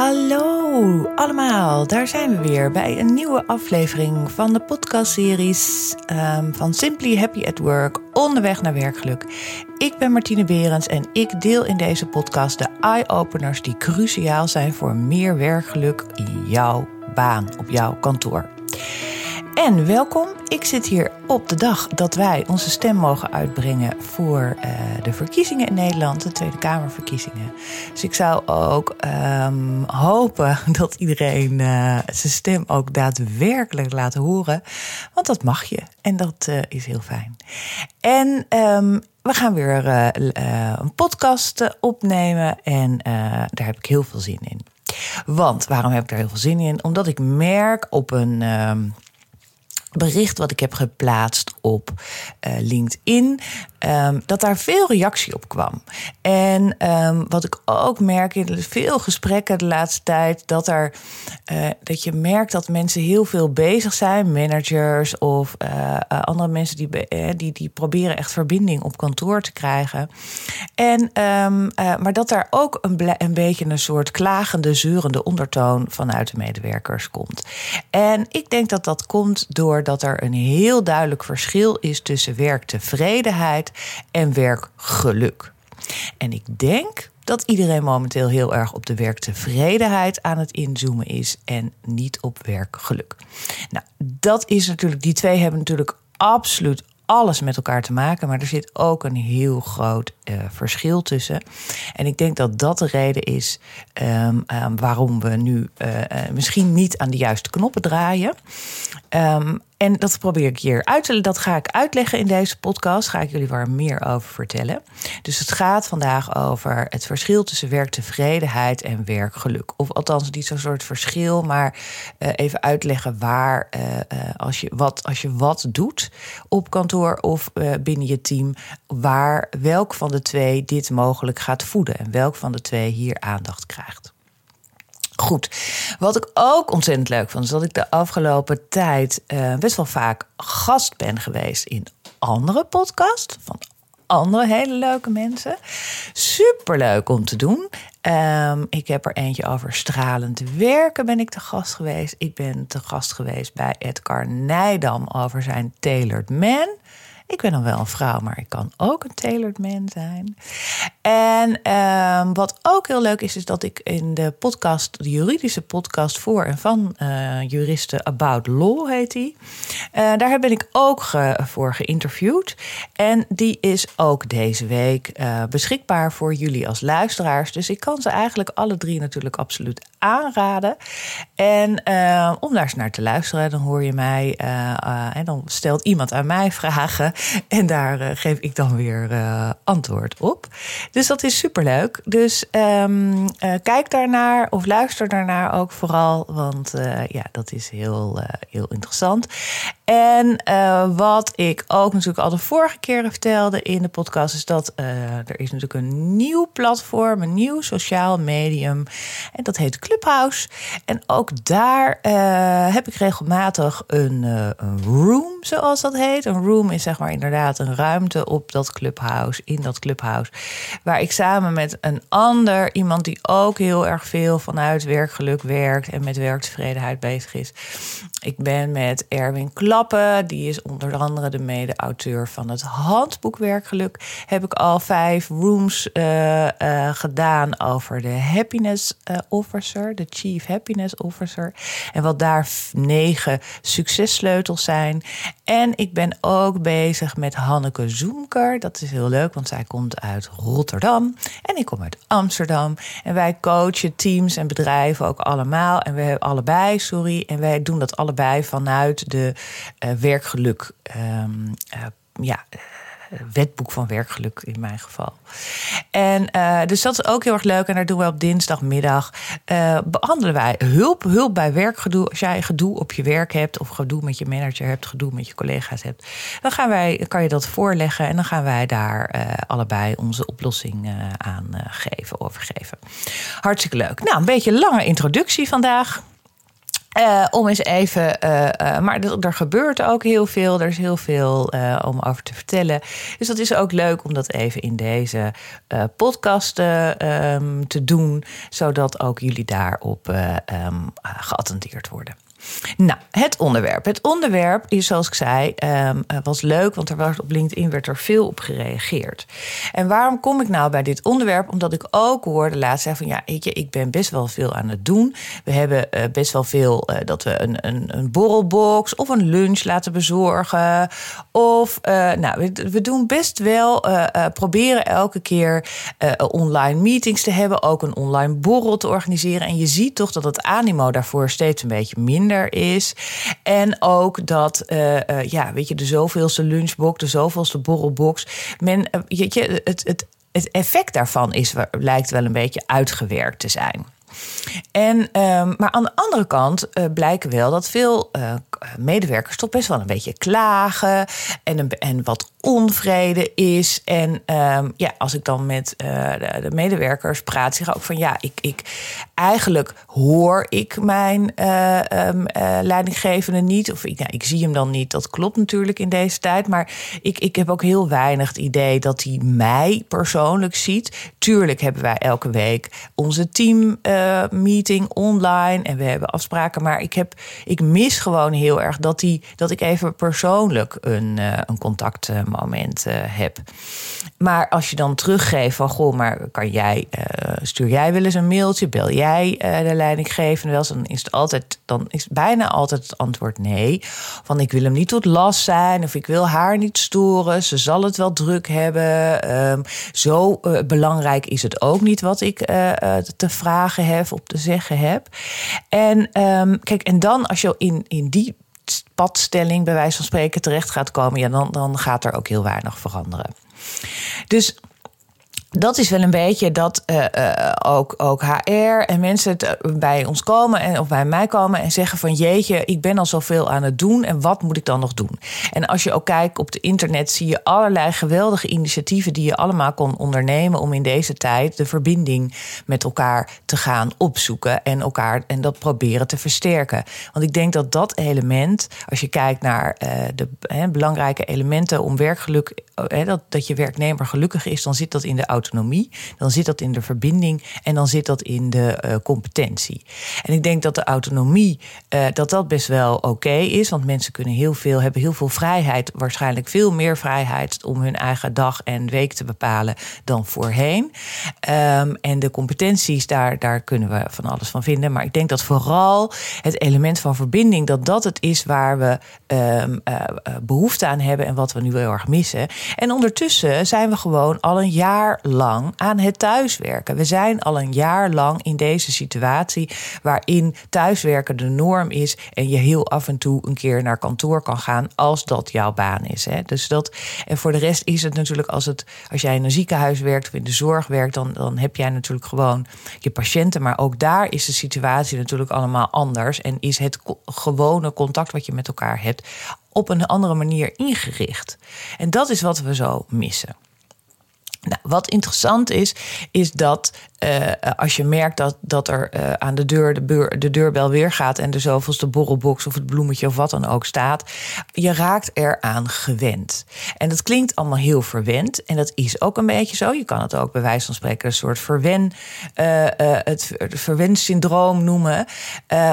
Hallo allemaal, daar zijn we weer bij een nieuwe aflevering van de podcastseries um, van Simply Happy at Work, onderweg naar werkgeluk. Ik ben Martine Berends en ik deel in deze podcast de eye-openers die cruciaal zijn voor meer werkgeluk in jouw baan, op jouw kantoor. En welkom. Ik zit hier op de dag dat wij onze stem mogen uitbrengen voor uh, de verkiezingen in Nederland, de Tweede Kamerverkiezingen. Dus ik zou ook um, hopen dat iedereen uh, zijn stem ook daadwerkelijk laat horen. Want dat mag je en dat uh, is heel fijn. En um, we gaan weer een podcast opnemen en daar heb ik heel veel zin in. Want waarom heb ik daar heel veel zin in? Omdat ik merk op een. Um, bericht wat ik heb geplaatst op uh, LinkedIn, um, dat daar veel reactie op kwam. En um, wat ik ook merk in veel gesprekken de laatste tijd, dat, er, uh, dat je merkt dat mensen heel veel bezig zijn, managers of uh, andere mensen die, die, die proberen echt verbinding op kantoor te krijgen. En, um, maar dat daar ook een, een beetje een soort klagende, zeurende ondertoon vanuit de medewerkers komt. En ik denk dat dat komt door dat er een heel duidelijk verschil is tussen werktevredenheid en werkgeluk. En ik denk dat iedereen momenteel heel erg op de werktevredenheid aan het inzoomen is en niet op werkgeluk. Nou, dat is natuurlijk, die twee hebben natuurlijk absoluut alles met elkaar te maken, maar er zit ook een heel groot uh, verschil tussen. En ik denk dat dat de reden is um, um, waarom we nu uh, uh, misschien niet aan de juiste knoppen draaien. Um, en dat probeer ik hier uit te Dat ga ik uitleggen in deze podcast. Ga ik jullie waar meer over vertellen. Dus het gaat vandaag over het verschil tussen werktevredenheid en werkgeluk. Of althans niet zo'n soort verschil, maar uh, even uitleggen waar uh, uh, als, je wat, als je wat doet op kantoor of binnen je team, waar welk van de twee dit mogelijk gaat voeden en welk van de twee hier aandacht krijgt. Goed. Wat ik ook ontzettend leuk vond, is dat ik de afgelopen tijd best wel vaak gast ben geweest in andere podcasts van andere hele leuke mensen. Superleuk om te doen. Um, ik heb er eentje over stralend werken ben ik te gast geweest. Ik ben te gast geweest bij Edgar Nijdam over zijn Tailored Man. Ik ben dan wel een vrouw, maar ik kan ook een tailored man zijn. En uh, wat ook heel leuk is, is dat ik in de podcast, de juridische podcast voor en van uh, juristen About Law heet die. Uh, daar ben ik ook voor geïnterviewd. En die is ook deze week uh, beschikbaar voor jullie als luisteraars. Dus ik kan ze eigenlijk alle drie natuurlijk absoluut aanraden. En om daar eens naar te luisteren, dan hoor je mij en dan stelt iemand aan mij vragen. En daar geef ik dan weer antwoord op. Dus dat is superleuk. Dus um, kijk daarnaar of luister daarnaar ook vooral. Want ja, dat is heel, heel interessant. En wat ik ook natuurlijk al de vorige keer vertelde in de podcast... is dat er is natuurlijk een nieuw platform, een nieuw sociaal medium. En dat heet Clubhouse. En ook daar heb ik regelmatig een, een room, zoals dat heet. Een room is zeg maar inderdaad een ruimte op dat clubhouse, in dat clubhouse. Waar ik samen met een ander, iemand die ook heel erg veel vanuit werkgeluk werkt en met werktevredenheid bezig is. Ik ben met Erwin Klappen, die is onder andere de mede-auteur van het handboek Werkgeluk. Heb ik al vijf rooms uh, gedaan over de happiness uh, de chief happiness officer. En wat daar negen successleutels zijn. En ik ben ook bezig met Hanneke Zoemker. Dat is heel leuk, want zij komt uit Rotterdam. En ik kom uit Amsterdam. En wij coachen teams en bedrijven ook allemaal. En we hebben allebei, sorry. En wij doen dat allebei vanuit de uh, werkgeluk. Um, uh, ja wetboek van werkgeluk in mijn geval. En uh, dus dat is ook heel erg leuk. En daar doen we op dinsdagmiddag. Uh, behandelen wij hulp, hulp bij werkgedoe. Als jij gedoe op je werk hebt, of gedoe met je manager hebt, gedoe met je collega's hebt, dan gaan wij, kan je dat voorleggen. En dan gaan wij daar uh, allebei onze oplossing aan geven, overgeven. Hartstikke leuk. Nou, een beetje lange introductie vandaag. Uh, om eens even, uh, uh, maar er gebeurt ook heel veel. Er is heel veel om over te vertellen. Dus dat is ook leuk om dat even in deze podcast um, te doen, zodat ook jullie daarop um, geattendeerd worden. Nou, het onderwerp. Het onderwerp is, zoals ik zei, um, was leuk, want er was op LinkedIn werd er veel op gereageerd. En waarom kom ik nou bij dit onderwerp? Omdat ik ook hoorde laatst zeggen van ja, weet ik ben best wel veel aan het doen. We hebben uh, best wel veel uh, dat we een, een, een, borrelbox of een lunch laten bezorgen. Of nou, we, we, doen best wel proberen elke keer online meetings te hebben, ook een online borrel te organiseren. En je ziet toch dat het animo daarvoor steeds een beetje minder is. En ook dat, uh, uh, ja, weet je, de zoveelste lunchbox, de zoveelste borrelbox. Men, uh, je, het, het, het effect daarvan is, lijkt wel een beetje uitgewerkt te zijn. En, um, maar aan de andere kant uh, blijken wel dat veel uh, medewerkers toch best wel een beetje klagen en, en wat onvrede is. En um, ja, als ik dan met uh, de, de, medewerkers praat, zeg ik ook van ja, ik, ik eigenlijk hoor ik mijn um, leidinggevende niet. Of ik, ik zie hem dan niet. Dat klopt natuurlijk in deze tijd. Maar ik, ik heb ook heel weinig het idee dat hij mij persoonlijk ziet. Tuurlijk hebben wij elke week onze team uh, meeting online en we hebben afspraken. Maar ik, heb, ik mis gewoon heel erg dat, die, dat ik even persoonlijk een, uh, een contactmoment uh, heb. Maar als je dan teruggeeft van goh, maar kan jij, stuur jij wel eens een mailtje, bel jij de leidinggevende wel dan is het altijd, dan is bijna altijd het antwoord nee. Van ik wil hem niet tot last zijn of ik wil haar niet storen. Ze zal het wel druk hebben. Um, zo belangrijk is het ook niet wat ik te vragen heb op te zeggen heb. En um, kijk, en dan als je in, in die padstelling, bij wijze van spreken, terecht gaat komen, ja, dan, dan gaat er ook heel weinig veranderen. Dus dat is wel een beetje dat uh, uh, ook, ook HR en mensen eh, bij ons komen en, of bij mij komen en zeggen van jeetje, ik ben al zoveel aan het doen en wat moet ik dan nog doen? En als je ook kijkt op de internet zie je allerlei geweldige initiatieven die je allemaal kon ondernemen om in deze tijd de verbinding met elkaar te gaan opzoeken en elkaar en dat proberen te versterken. Want ik denk dat dat element, als je kijkt naar de belangrijke elementen om werkgeluk, he, dat, dat je werknemer gelukkig is, dan zit dat in de autonomie, dan zit dat in de verbinding en dan zit dat in de uh, competentie. En ik denk dat de autonomie, uh, dat dat best wel oké is, want mensen kunnen heel veel, hebben heel veel vrijheid, waarschijnlijk veel meer vrijheid om hun eigen dag en week te bepalen dan voorheen. Um, en de competenties, daar, daar kunnen we van alles van vinden. Maar ik denk dat vooral het element van verbinding, dat dat het is waar we um, uh, behoefte aan hebben en wat we nu heel erg missen. En ondertussen zijn we gewoon al een jaar lang aan het thuiswerken. We zijn al een jaar lang in deze situatie waarin thuiswerken de norm is en je heel af en toe een keer naar kantoor kan gaan als dat jouw baan is. Hè. Dus dat, en voor de rest is het natuurlijk als, het, als jij in een ziekenhuis werkt of in de zorg werkt, dan, dan heb jij natuurlijk gewoon je patiënten. Maar ook daar is de situatie natuurlijk allemaal anders en is het gewone contact wat je met elkaar hebt op een andere manier ingericht. En dat is wat we zo missen. Nou, wat interessant is, is dat uh, als je merkt dat, dat er uh, aan de deur de, de deurbel weer gaat en zoveelste borrelbox of het bloemetje of wat dan ook staat, je raakt eraan gewend. En dat klinkt allemaal heel verwend en dat is ook een beetje zo. Je kan het ook bij wijze van spreken een soort verwen, uh, het verwensyndroom noemen.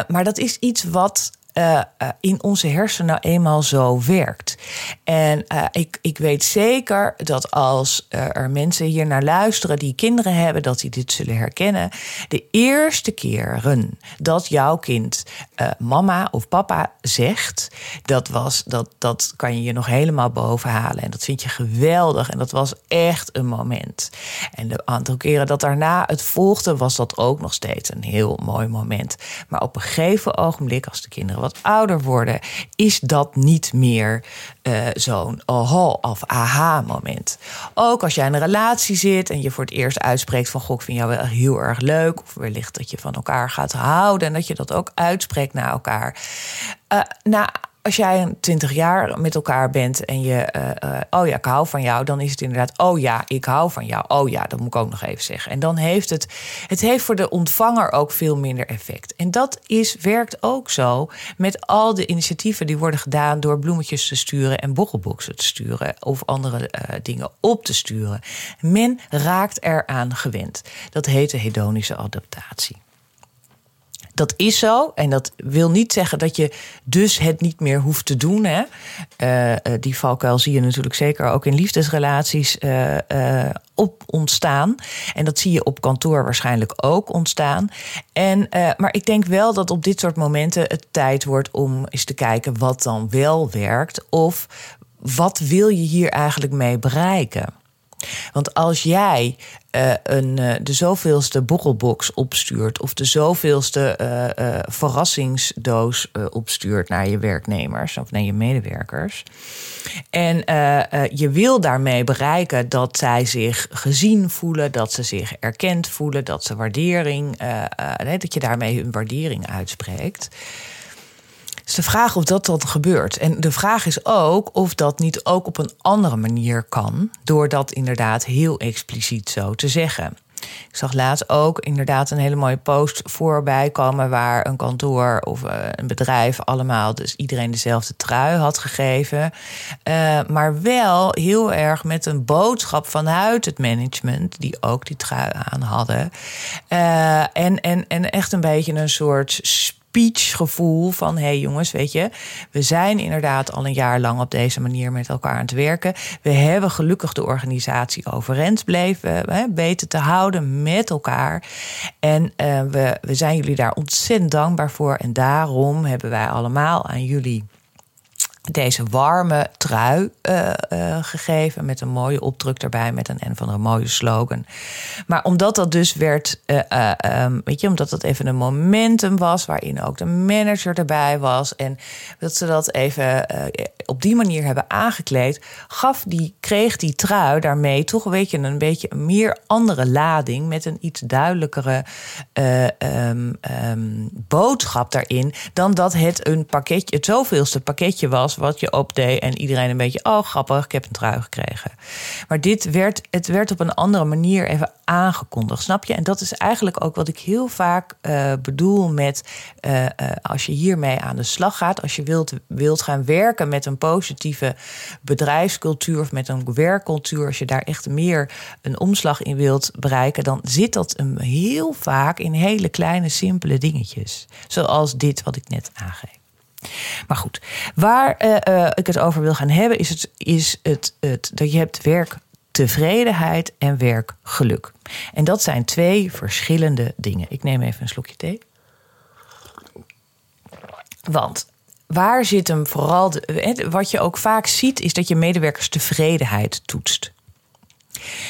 maar dat is iets wat uh, in onze hersenen nou eenmaal zo werkt. En uh, ik, ik weet zeker dat als er mensen hier naar luisteren die kinderen hebben, dat die dit zullen herkennen. De eerste keren dat jouw kind mama of papa zegt, dat, was, dat, dat kan je je nog helemaal boven halen. En dat vind je geweldig. En dat was echt een moment. En de aantal keren dat daarna het volgde, was dat ook nog steeds een heel mooi moment. Maar op een gegeven ogenblik, als de kinderen ouder worden, is dat niet meer uh, zo'n oh of aha moment. Ook als jij in een relatie zit en je voor het eerst uitspreekt van goh, ik vind jou wel heel erg leuk, of wellicht dat je van elkaar gaat houden en dat je dat ook uitspreekt naar elkaar. Uh, na als jij 20 jaar met elkaar bent en je, eh, eh, oh ja, ik hou van jou, dan is het inderdaad, oh ja, ik hou van jou. Oh ja, dat moet ik ook nog even zeggen. En dan heeft het, het heeft voor de ontvanger ook veel minder effect. En dat is, werkt ook zo met al de initiatieven die worden gedaan door bloemetjes te sturen en borrelboxen te sturen of andere dingen op te sturen. Men raakt eraan gewend. Dat heet de hedonische adaptatie dat is zo. En dat wil niet zeggen dat je dus het niet meer hoeft te doen. Hè. Uh, die valkuil zie je natuurlijk zeker ook in liefdesrelaties uh, op ontstaan. En dat zie je op kantoor waarschijnlijk ook ontstaan. En, maar ik denk wel dat op dit soort momenten het tijd wordt om eens te kijken wat dan wel werkt. Of wat wil je hier eigenlijk mee bereiken? Want als jij uh, een, uh, de zoveelste borrelbox opstuurt of de zoveelste uh, verrassingsdoos opstuurt naar je werknemers of naar je medewerkers. En je wil daarmee bereiken dat zij zich gezien voelen, dat ze zich erkend voelen, dat ze waardering, dat je daarmee hun waardering uitspreekt is de vraag of dat dan gebeurt. En de vraag is ook of dat niet ook op een andere manier kan, door dat inderdaad heel expliciet zo te zeggen. Ik zag laatst ook inderdaad een hele mooie post voorbij komen waar een kantoor of eh, een bedrijf allemaal, dus iedereen dezelfde trui had gegeven. Uh, maar wel heel erg met een boodschap vanuit het management, die ook die trui aan hadden. Uh, en, en, en echt een beetje een soort gevoel van hé hey jongens, weet je, we zijn inderdaad al een jaar lang op deze manier met elkaar aan het werken. We hebben gelukkig de organisatie overeind bleven beter te houden met elkaar. En uh, we, we zijn jullie daar ontzettend dankbaar voor. En daarom hebben wij allemaal aan jullie deze warme trui uh, uh, gegeven. Met een mooie opdruk erbij, met een en van een mooie slogan. Maar omdat dat dus werd, uh, um, weet je, omdat dat even een momentum was waarin ook de manager erbij was. En dat ze dat even op die manier hebben aangekleed, gaf die, kreeg die trui daarmee toch weet je, een beetje een meer andere lading. Met een iets duidelijkere um, um, boodschap daarin. Dan dat het een pakketje, het zoveelste pakketje was wat je opdeed. En iedereen een beetje, oh grappig, ik heb een trui gekregen. Maar dit werd, het werd op een andere manier even aangekondigd, snap je? En dat is eigenlijk ook wat ik heel vaak uh, bedoel met uh, uh, als je hiermee aan de slag gaat. Als je wilt, wilt gaan werken met een positieve bedrijfscultuur of met een werkcultuur. Als je daar echt meer een omslag in wilt bereiken, dan zit dat een heel vaak in hele kleine, simpele dingetjes. Zoals dit wat ik net aangeef. Maar goed, waar uh, uh, ik het over wil gaan hebben, is, het, is het, het, dat je hebt werktevredenheid en werkgeluk. En dat zijn twee verschillende dingen. Ik neem even een slokje thee. Want waar zit hem vooral. De, wat je ook vaak ziet, is dat je medewerkers tevredenheid toetst.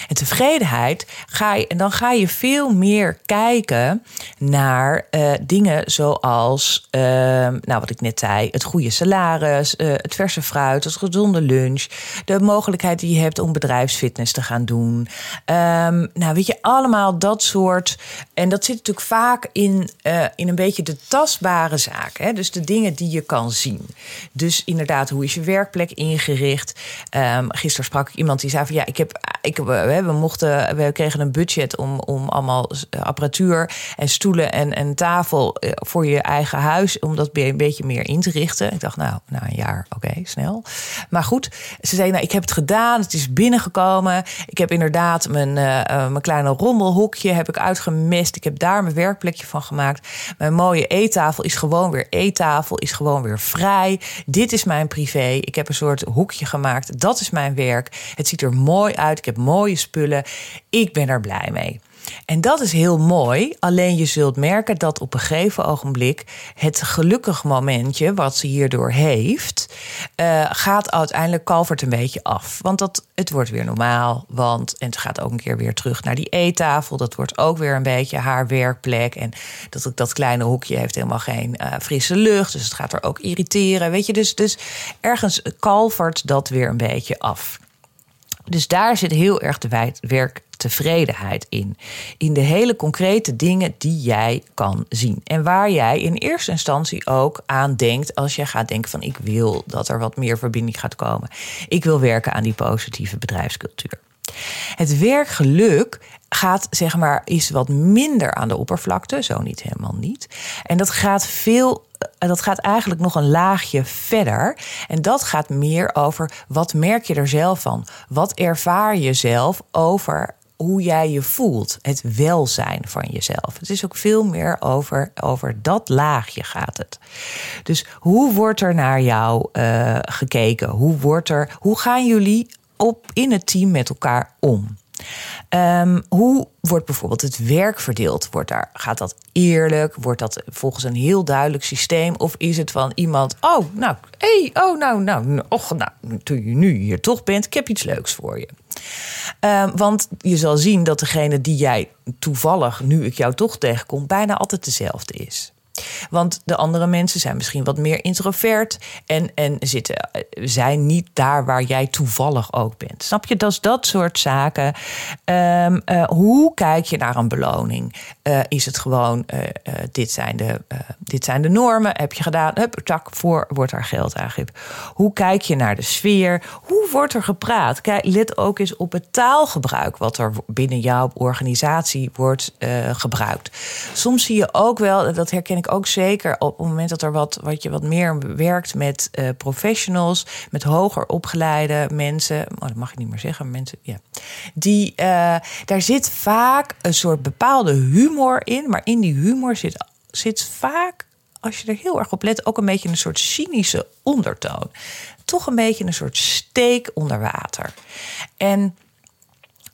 En tevredenheid ga je, en dan ga je veel meer kijken naar uh, dingen zoals, uh, nou wat ik net zei, het goede salaris, uh, het verse fruit, het gezonde lunch, de mogelijkheid die je hebt om bedrijfsfitness te gaan doen. Um, nou, weet je, allemaal dat soort. En dat zit natuurlijk vaak in, in een beetje de tastbare zaken. Hè? Dus de dingen die je kan zien. Dus inderdaad, hoe is je werkplek ingericht? Um, gisteren sprak ik iemand die zei van ja, ik heb. We, we, mochten, we kregen een budget om, om allemaal eh, apparatuur en stoelen en, en tafel eh, voor je eigen huis. Om dat een beetje meer in te richten. Ik dacht, nou, na een jaar, oké, snel. Maar goed, ze zei, nou, ik heb het gedaan. Het is binnengekomen. Ik heb inderdaad mijn, uh, mijn kleine rommelhokje heb ik uitgemist. Ik heb daar mijn werkplekje van gemaakt. Mijn mooie eettafel is gewoon weer eettafel. Is gewoon weer vrij. Dit is mijn privé. Ik heb een soort hoekje gemaakt. Dat is mijn werk. Het ziet er mooi uit. Ik heb mooie spullen. Ik ben er blij mee. En dat is heel mooi. Alleen je zult merken dat op een gegeven ogenblik het gelukkig momentje wat ze hierdoor heeft, uh, gaat uiteindelijk kalvert een beetje af. Want dat, het wordt weer normaal. Want, en het gaat ook een keer weer terug naar die eettafel. Dat wordt ook weer een beetje haar werkplek. En dat, dat kleine hoekje heeft helemaal geen uh, frisse lucht. Dus het gaat er ook irriteren. Weet je, dus, dus ergens kalvert dat weer een beetje af. Dus daar zit heel erg de werk werktevredenheid in. In de hele concrete dingen die jij kan zien. En waar jij in eerste instantie ook aan denkt als je gaat denken van ik wil dat er wat meer verbinding gaat komen. Ik wil werken aan die positieve bedrijfscultuur. Het werkgeluk gaat, zeg maar, is wat minder aan de oppervlakte, zo niet helemaal niet. En dat gaat veel eh, dat gaat eigenlijk nog een laagje verder. En dat gaat meer over wat merk je er zelf van? Wat ervaar je zelf over hoe jij je voelt? Het welzijn van jezelf. Het is ook veel meer over, over dat laagje gaat het. Dus hoe wordt er naar jou uh, gekeken? Hoe, wordt er, hoe gaan jullie op in het team met elkaar om? Um, hoe wordt bijvoorbeeld het werk verdeeld? Wordt daar, gaat dat eerlijk? Wordt dat volgens een heel duidelijk systeem? Of is het van iemand, oh, nou, hey, oh, nou, nou, och, nou, toen je nu hier toch bent, ik heb iets leuks voor je. Um, want je zal zien dat degene die jij toevallig, nu ik jou toch tegenkom, bijna altijd dezelfde is. Want de andere mensen zijn misschien wat meer introvert en, en zitten, eh, zijn niet daar waar jij toevallig ook bent. Snap je? Dat is dat soort zaken. Um, uh, hoe kijk je naar een beloning? Uh, is het gewoon, dit, zijn de, dit zijn de normen, heb je gedaan, hup, tak, voor wordt daar geld aangegeven. Hoe kijk je naar de sfeer? Hoe wordt er gepraat? Kijk, let ook eens op het taalgebruik wat er binnen jouw organisatie wordt gebruikt. Soms zie je ook wel, dat herken ik ook zeker op het moment dat er wat, wat je wat meer werkt met uh, professionals, met hoger opgeleide mensen. Oh, dat mag ik niet meer zeggen, mensen. Ja. Die, uh, daar zit vaak een soort bepaalde humor in. Maar in die humor zit, zit vaak, als je er heel erg op let, ook een beetje een soort cynische ondertoon. Toch een beetje een soort steek onder water. En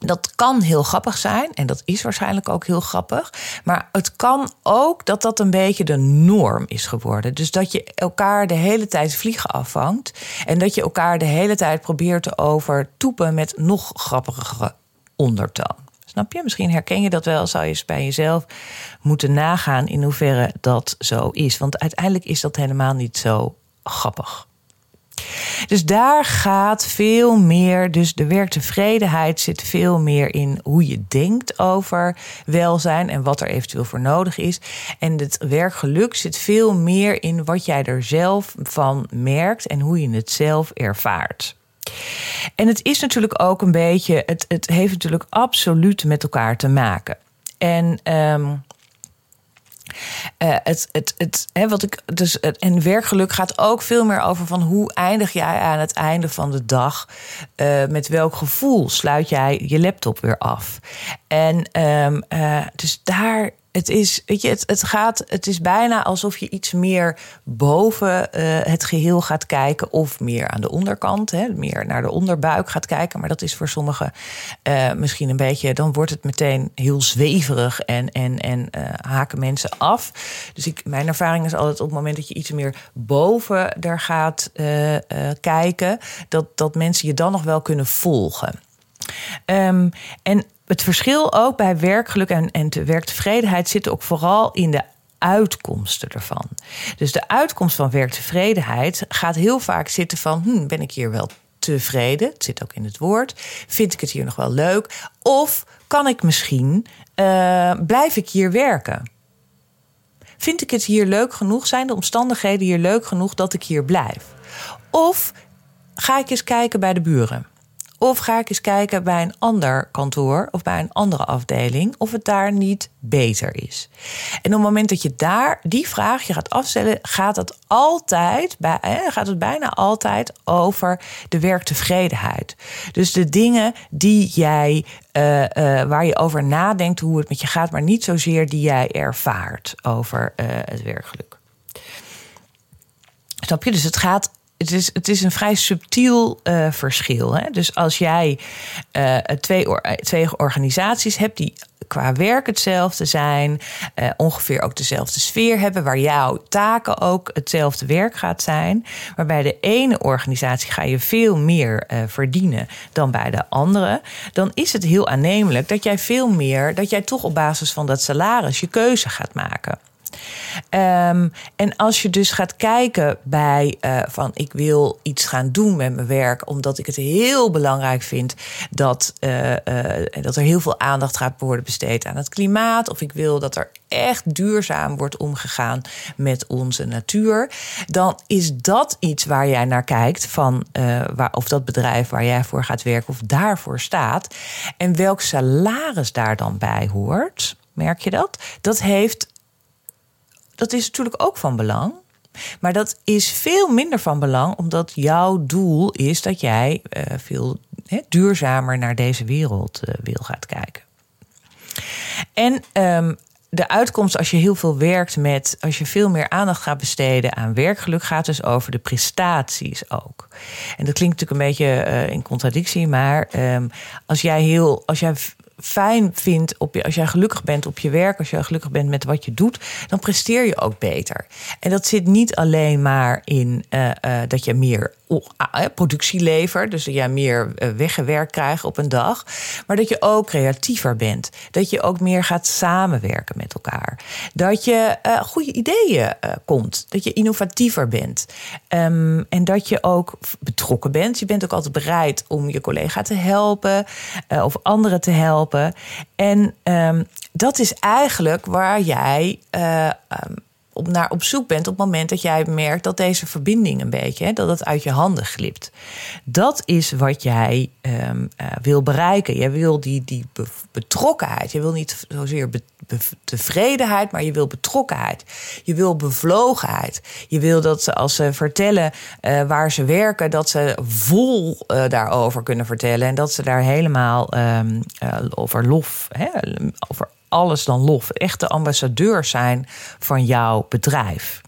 dat kan heel grappig zijn en dat is waarschijnlijk ook heel grappig. Maar het kan ook dat dat een beetje de norm is geworden. Dus dat je elkaar de hele tijd vliegen afvangt en dat je elkaar de hele tijd probeert te overtoepen met nog grappigere ondertoon. Snap je? Misschien herken je dat wel. Zou je eens bij jezelf moeten nagaan in hoeverre dat zo is. Want uiteindelijk is dat helemaal niet zo grappig. Dus daar gaat veel meer, dus de werktevredenheid zit veel meer in hoe je denkt over welzijn en wat er eventueel voor nodig is. En het werkgeluk zit veel meer in wat jij er zelf van merkt en hoe je het zelf ervaart. En het is natuurlijk ook een beetje, het, het heeft natuurlijk absoluut met elkaar te maken. En um, uh, het, het, het, hè, wat ik, dus, en werkgeluk gaat ook veel meer over van hoe eindig jij aan het einde van de dag? Uh, met welk gevoel sluit jij je laptop weer af? En um, uh, dus daar het is, weet je, het, het gaat, het is bijna alsof je iets meer boven uh, het geheel gaat kijken, of meer aan de onderkant, hè, meer naar de onderbuik gaat kijken. Maar dat is voor sommigen uh, misschien een beetje, dan wordt het meteen heel zweverig en, en, en uh, haken mensen af. Dus ik, mijn ervaring is altijd op het moment dat je iets meer boven daar gaat kijken, dat, dat mensen je dan nog wel kunnen volgen. Um, en het verschil ook bij werkgeluk en, en de werktevredenheid zit ook vooral in de uitkomsten ervan. Dus de uitkomst van werktevredenheid gaat heel vaak zitten van: hm, ben ik hier wel tevreden? Het zit ook in het woord. Vind ik het hier nog wel leuk? Of kan ik misschien, uh, blijf ik hier werken? Vind ik het hier leuk genoeg? Zijn de omstandigheden hier leuk genoeg dat ik hier blijf? Of ga ik eens kijken bij de buren? Of ga ik eens kijken bij een ander kantoor of bij een andere afdeling of het daar niet beter is. En op het moment dat je daar die vraag je gaat afstellen, gaat het altijd, bij, gaat het bijna altijd over de werktevredenheid. Dus de dingen die jij, uh, uh, waar je over nadenkt hoe het met je gaat, maar niet zozeer die jij ervaart over uh, het werkgeluk. Snap je? Dus het gaat het is, het is een vrij subtiel uh, verschil. Hè? Dus als jij uh, twee, twee organisaties hebt die qua werk hetzelfde zijn, ongeveer ook dezelfde sfeer hebben, waar jouw taken ook hetzelfde werk gaat zijn. Maar bij de ene organisatie ga je veel meer verdienen dan bij de andere. Dan is het heel aannemelijk dat jij veel meer, dat jij toch op basis van dat salaris je keuze gaat maken. Ehm, en als je dus gaat kijken bij uh, van ik wil iets gaan doen met mijn werk, omdat ik het heel belangrijk vind dat, uh, uh, dat er heel veel aandacht gaat worden besteed aan het klimaat, of ik wil dat er echt duurzaam wordt omgegaan met onze natuur, dan is dat iets waar jij naar kijkt van waar, of dat bedrijf waar jij voor gaat werken of daarvoor staat en welk salaris daar dan bij hoort. Merk je dat? Dat heeft dat is natuurlijk ook van belang. Maar dat is veel minder van belang, omdat jouw doel is dat jij uh, veel duurzamer naar deze wereld uh, wil gaan kijken. En um, de uitkomst als je heel veel werkt met, als je veel meer aandacht gaat besteden aan werkgeluk, gaat dus over de prestaties ook. En dat klinkt natuurlijk een beetje uh, in contradictie, maar um, als jij heel, als jij fijn vindt, op je, als jij gelukkig bent op je werk, als je gelukkig bent met wat je doet, dan presteer je ook beter. En dat zit niet alleen maar in uh, uh, dat je meer productie levert. Dus dat jij meer eh, weggewerkt krijgt op een dag. Maar dat je ook creatiever bent. Dat je ook meer gaat samenwerken met elkaar. Dat je uh, goede ideeën uh, komt. Dat je innovatiever bent. Um, en dat je ook betrokken bent. Je bent ook altijd bereid om je collega te helpen. Of anderen te helpen. En um, dat is eigenlijk waar jij. Um, op, naar op zoek bent op het moment dat jij merkt dat deze verbinding een beetje, hè, dat het uit je handen glipt. Dat is wat jij um, uh, wil bereiken. Jij wil die, die betrokkenheid. Je wil niet zozeer tevredenheid, maar je wil betrokkenheid. Je wil bevlogenheid. Je wil dat ze als ze vertellen uh, waar ze werken, dat ze vol uh, daarover kunnen vertellen. En dat ze daar helemaal um, over lof, hè, over alles dan lof. Echte ambassadeur zijn van jouw bedrijf.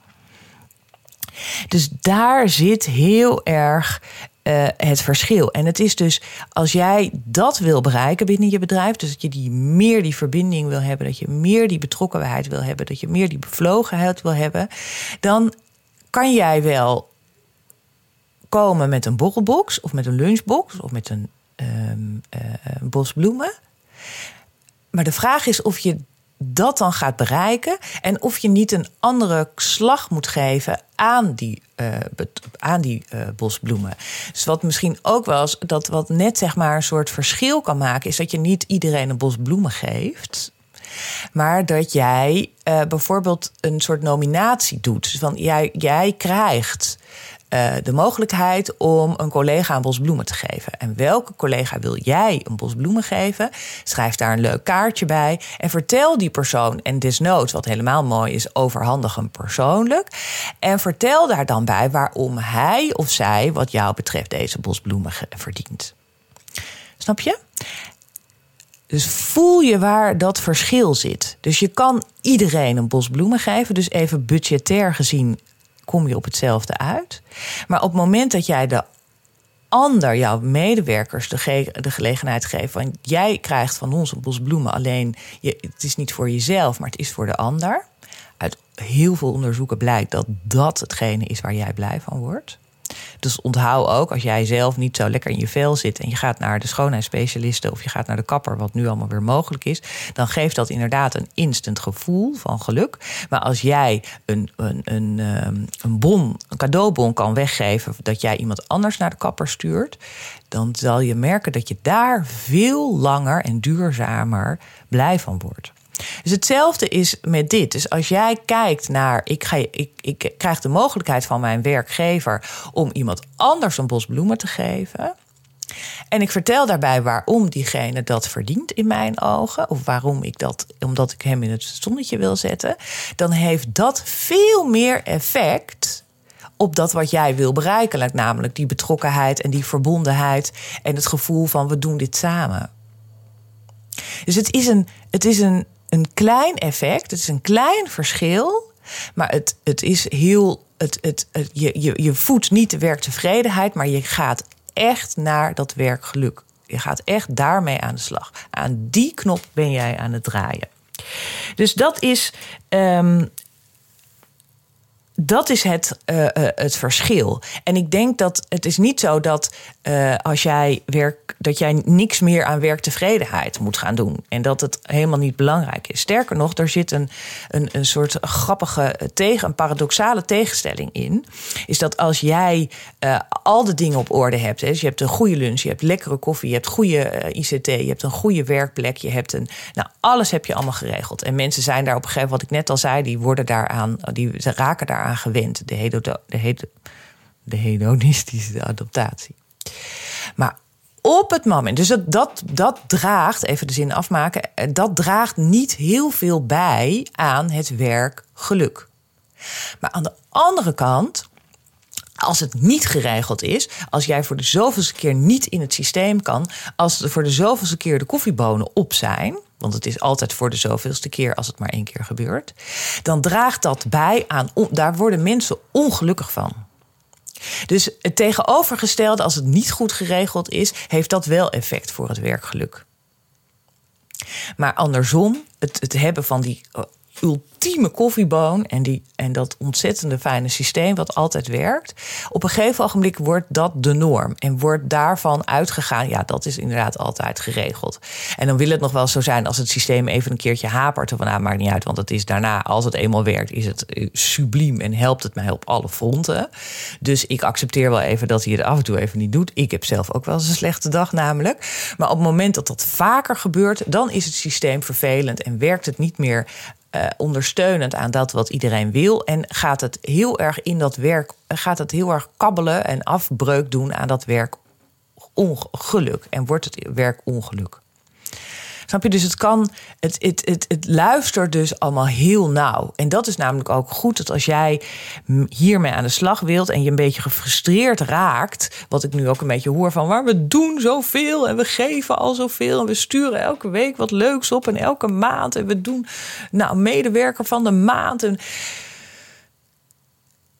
Dus daar zit heel erg uh, het verschil. En het is dus als jij dat wil bereiken binnen je bedrijf, dus dat je die meer die verbinding wil hebben, dat je meer die betrokkenheid wil hebben, dat je meer die bevlogenheid wil hebben, dan kan jij wel komen met een borrelbox of met een lunchbox of met een, uh, een bos bloemen. Maar de vraag is of je dat dan gaat bereiken en of je niet een andere slag moet geven aan die, uh, aan die uh, bosbloemen. Dus wat misschien ook wel eens, dat wat net zeg maar een soort verschil kan maken, is dat je niet iedereen een bos bloemen geeft. Maar dat jij uh, bijvoorbeeld een soort nominatie doet. Dus van jij, jij krijgt uh, de mogelijkheid om een collega een bos bloemen te geven. En welke collega wil jij een bos bloemen geven? Schrijf daar een leuk kaartje bij en vertel die persoon, en desnoods, wat helemaal mooi is, overhandig hem persoonlijk. En vertel daar dan bij waarom hij of zij, wat jou betreft, deze bos bloemen verdient. Snap je? Dus voel je waar dat verschil zit. Dus je kan iedereen een bos bloemen geven. Dus even budgetair gezien kom je op hetzelfde uit. Maar op het moment dat jij de ander, jouw medewerkers, de, ge de gelegenheid geeft van jij krijgt van ons een bos bloemen, alleen je, het is niet voor jezelf, maar het is voor de ander. Uit heel veel onderzoeken blijkt dat dat hetgene is waar jij blij van wordt. Dus onthoud ook, als jij zelf niet zo lekker in je vel zit en je gaat naar de schoonheidsspecialisten of je gaat naar de kapper, wat nu allemaal weer mogelijk is, dan geeft dat inderdaad een instant gevoel van geluk. Maar als jij een, een, een, ehm, een bon, een cadeaubon kan weggeven dat jij iemand anders naar de kapper stuurt, dan zal je merken dat je daar veel langer en duurzamer blij van wordt. Dus hetzelfde is met dit. Dus als jij kijkt naar, ik, ga, ik, ik krijg de mogelijkheid van mijn werkgever om iemand anders een bos bloemen te geven. En ik vertel daarbij waarom diegene dat verdient in mijn ogen. Of waarom ik dat, omdat ik hem in het zonnetje wil zetten. Dan heeft dat veel meer effect op dat wat jij wil bereiken. Namelijk die betrokkenheid en die verbondenheid. En het gevoel van we doen dit samen. Dus het is een, het is een, een klein effect, het is een klein verschil, maar het, het is heel. Het, het, je, je, je voedt niet de werktevredenheid, maar je gaat echt naar dat werkgeluk. Je gaat echt daarmee aan de slag. Aan die knop ben jij aan het draaien. Dus dat is um, dat is het, uh, het verschil. En ik denk dat het is niet zo dat uh, als jij werk, dat jij niks meer aan werktevredenheid moet gaan doen. En dat het helemaal niet belangrijk is. Sterker nog, er zit een, een, een soort grappige tegen, een paradoxale tegenstelling in. Is dat als jij al de dingen op orde hebt. Hè, dus je hebt een goede lunch, je hebt lekkere koffie, je hebt goede ICT, je hebt een goede werkplek, je hebt een. Nou, alles heb je allemaal geregeld. En mensen zijn daar op een gegeven moment, wat ik net al zei, die worden daaraan, die raken daaraan gewend, de, de, de hedonistische adaptatie. Maar op het moment, dus dat, dat, dat draagt, even de zin afmaken, eh, dat draagt niet heel veel bij aan het werkgeluk. Maar aan de andere kant, als het niet geregeld is, als jij voor de zoveelste keer niet in het systeem kan, als er voor de zoveelste keer de koffiebonen op zijn, want het is altijd voor de zoveelste keer als het maar één keer gebeurt, dan draagt dat bij aan, daar worden mensen ongelukkig van. Dus het tegenovergestelde, als het niet goed geregeld is, heeft dat wel effect voor het werkgeluk. Maar andersom, het, het hebben van die ultieme koffieboon en, die, en dat ontzettende fijne systeem wat altijd werkt. Op een gegeven ogenblik wordt dat de norm en wordt daarvan uitgegaan. Ja, dat is inderdaad altijd geregeld. En dan wil het nog wel zo zijn als het systeem even een keertje hapert. Of nou, maakt niet uit, want het is daarna, als het eenmaal werkt, is het eh, subliem en helpt het mij op alle fronten. Dus ik accepteer wel even dat hij het af en toe even niet doet. Ik heb zelf ook wel eens een slechte dag namelijk. Maar op het moment dat dat vaker gebeurt, dan is het systeem vervelend en werkt het niet meer uh, ondersteunend aan dat wat iedereen wil. En gaat het heel erg in dat werk, gaat het heel erg kabbelen en afbreuk doen aan dat werk ongeluk. En wordt het werk ongeluk. Snap je? Dus het kan, het, het, het, het luistert dus allemaal heel nauw. En dat is namelijk ook goed dat als jij hiermee aan de slag wilt en je een beetje gefrustreerd raakt, wat ik nu ook een beetje hoor van, waar we doen zoveel en we geven al zoveel en we sturen elke week wat leuks op en elke maand en we doen nou medewerker van de maand en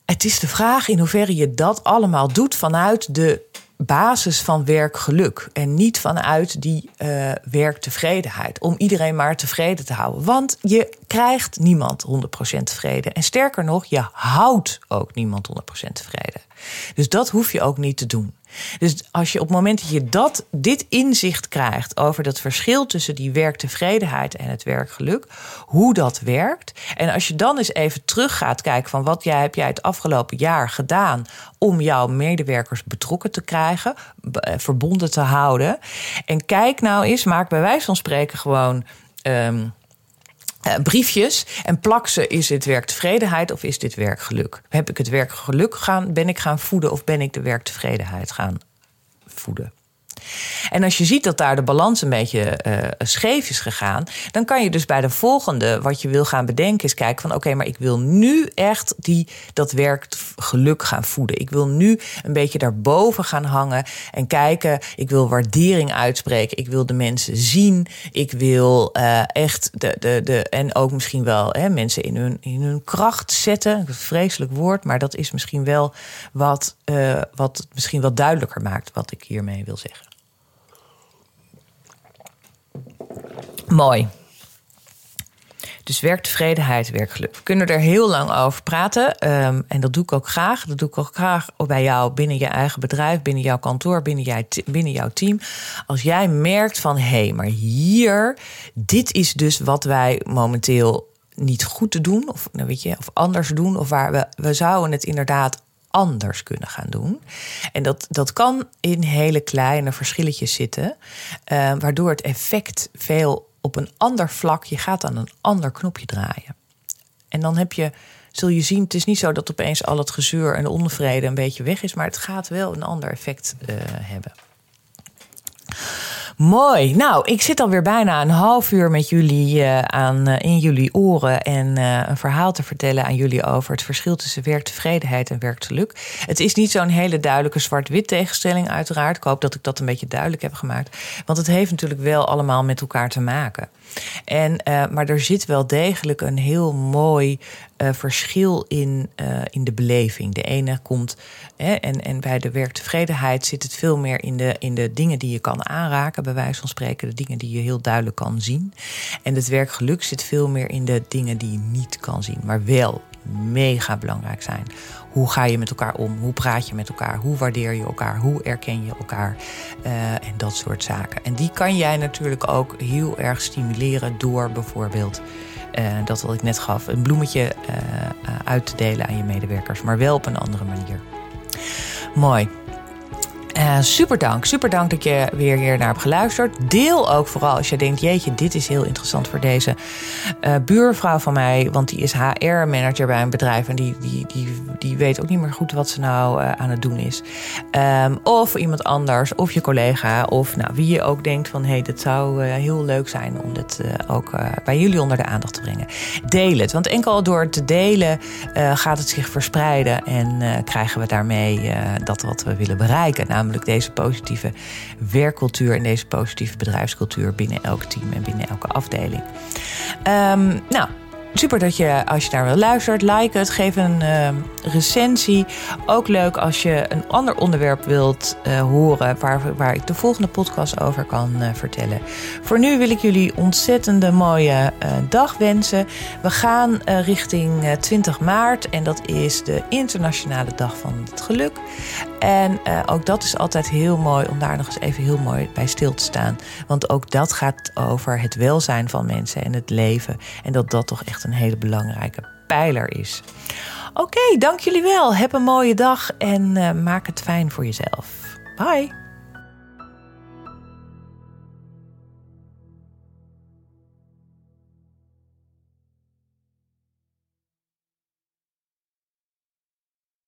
het is de vraag in hoeverre je dat allemaal doet vanuit de basis van werkgeluk en niet vanuit die uh, werktevredenheid. Om iedereen maar tevreden te houden. Want je krijgt niemand 100% tevreden. En sterker nog, je houdt ook niemand 100% tevreden. Dus dat hoef je ook niet te doen. Dus als je op het moment dat je dat, dit inzicht krijgt over dat verschil tussen die werktevredenheid en het werkgeluk, hoe dat werkt. En als je dan eens even terug gaat kijken van wat jij, heb jij het afgelopen jaar gedaan om jouw medewerkers betrokken te krijgen, eh, verbonden te houden. En kijk nou eens, maak bij wijze van spreken gewoon. Um, uh, briefjes en plak ze. Is dit werktevredenheid of is dit werkgeluk? Heb ik het werkgeluk gaan, ben ik gaan voeden of ben ik de werktevredenheid gaan voeden? En als je ziet dat daar de balans een beetje uh, scheef is gegaan, dan kan je dus bij de volgende wat je wil gaan bedenken is kijken van oké, maar ik wil nu echt die, dat werkt geluk gaan voeden. Ik wil nu een beetje daarboven gaan hangen en kijken. Ik wil waardering uitspreken. Ik wil de mensen zien. Ik wil uh, echt de, de, de, en ook misschien wel hè, mensen in hun, in hun kracht zetten. Een vreselijk woord, maar dat is misschien wel wat, uh, wat misschien wel duidelijker maakt wat ik hiermee wil zeggen. Mooi. Dus werktevredenheid, werkgeluk. We kunnen er heel lang over praten. Um, en dat doe ik ook graag. Dat doe ik ook graag bij jou binnen je eigen bedrijf, binnen jouw kantoor, binnen, jij, binnen jouw team. Als jij merkt van hé, hey, maar hier, dit is dus wat wij momenteel niet goed te doen, of, nou weet je, of anders doen, of waar we, we zouden het inderdaad anders kunnen gaan doen. En dat, dat kan in hele kleine verschilletjes zitten, uh, waardoor het effect veel op een ander vlak, je gaat aan een ander knopje draaien. En dan heb je, zul je zien, het is niet zo dat opeens al het gezeur en de onvrede een beetje weg is, maar het gaat wel een ander effect uh, hebben. Mooi. Nou, ik zit alweer bijna een half uur met jullie uh, aan, uh, in jullie oren en uh, een verhaal te vertellen aan jullie over het verschil tussen werktevredenheid en werkgeluk. Het is niet zo'n hele duidelijke zwart-wit tegenstelling, uiteraard. Ik hoop dat ik dat een beetje duidelijk heb gemaakt. Want het heeft natuurlijk wel allemaal met elkaar te maken. En, uh, maar er zit wel degelijk een heel mooi uh, verschil in, uh, in de beleving. De ene komt, hè, en, en bij de werktevredenheid zit het veel meer in de, in de dingen die je kan aanraken, bij wijze van spreken, de dingen die je heel duidelijk kan zien. En het werkgeluk zit veel meer in de dingen die je niet kan zien, maar wel mega belangrijk zijn. Hoe ga je met elkaar om? Hoe praat je met elkaar? Hoe waardeer je elkaar? Hoe erken je elkaar? Uh, en dat soort zaken. En die kan jij natuurlijk ook heel erg stimuleren door bijvoorbeeld. Uh, dat wat ik net gaf, een bloemetje uh, uit te delen aan je medewerkers, maar wel op een andere manier. Mooi. Uh, super dank. Super dank dat je weer hier naar hebt geluisterd. Deel ook vooral als je denkt: jeetje, dit is heel interessant voor deze uh, buurvrouw van mij. Want die is HR-manager bij een bedrijf. En die, die, die, die weet ook niet meer goed wat ze nou uh, aan het doen is. Um, of iemand anders, of je collega, of nou, wie je ook denkt: van hé, hey, dit zou heel leuk zijn om dit ook bij jullie onder de aandacht te brengen. Deel het. Want enkel door te delen gaat het zich verspreiden. En krijgen we daarmee dat wat we willen bereiken. Namelijk namelijk deze positieve werkcultuur en deze positieve bedrijfscultuur binnen elk team en binnen elke afdeling. Um, nou, Super dat je, als je daar wil luistert, like het, geef een uh, recensie. Ook leuk als je een ander onderwerp wilt uh, horen waar, waar ik de volgende podcast over kan uh, vertellen. Voor nu wil ik jullie ontzettende mooie dag wensen. We gaan richting 20 maart en dat is de internationale dag van het geluk. En ook dat is altijd heel mooi om daar nog eens even heel mooi bij stil te staan. Want ook dat gaat over het welzijn van mensen en het leven. En dat dat toch echt een hele belangrijke pijler is. Oké, dank jullie wel. Heb een mooie dag en uh, maak het fijn voor jezelf. Bye.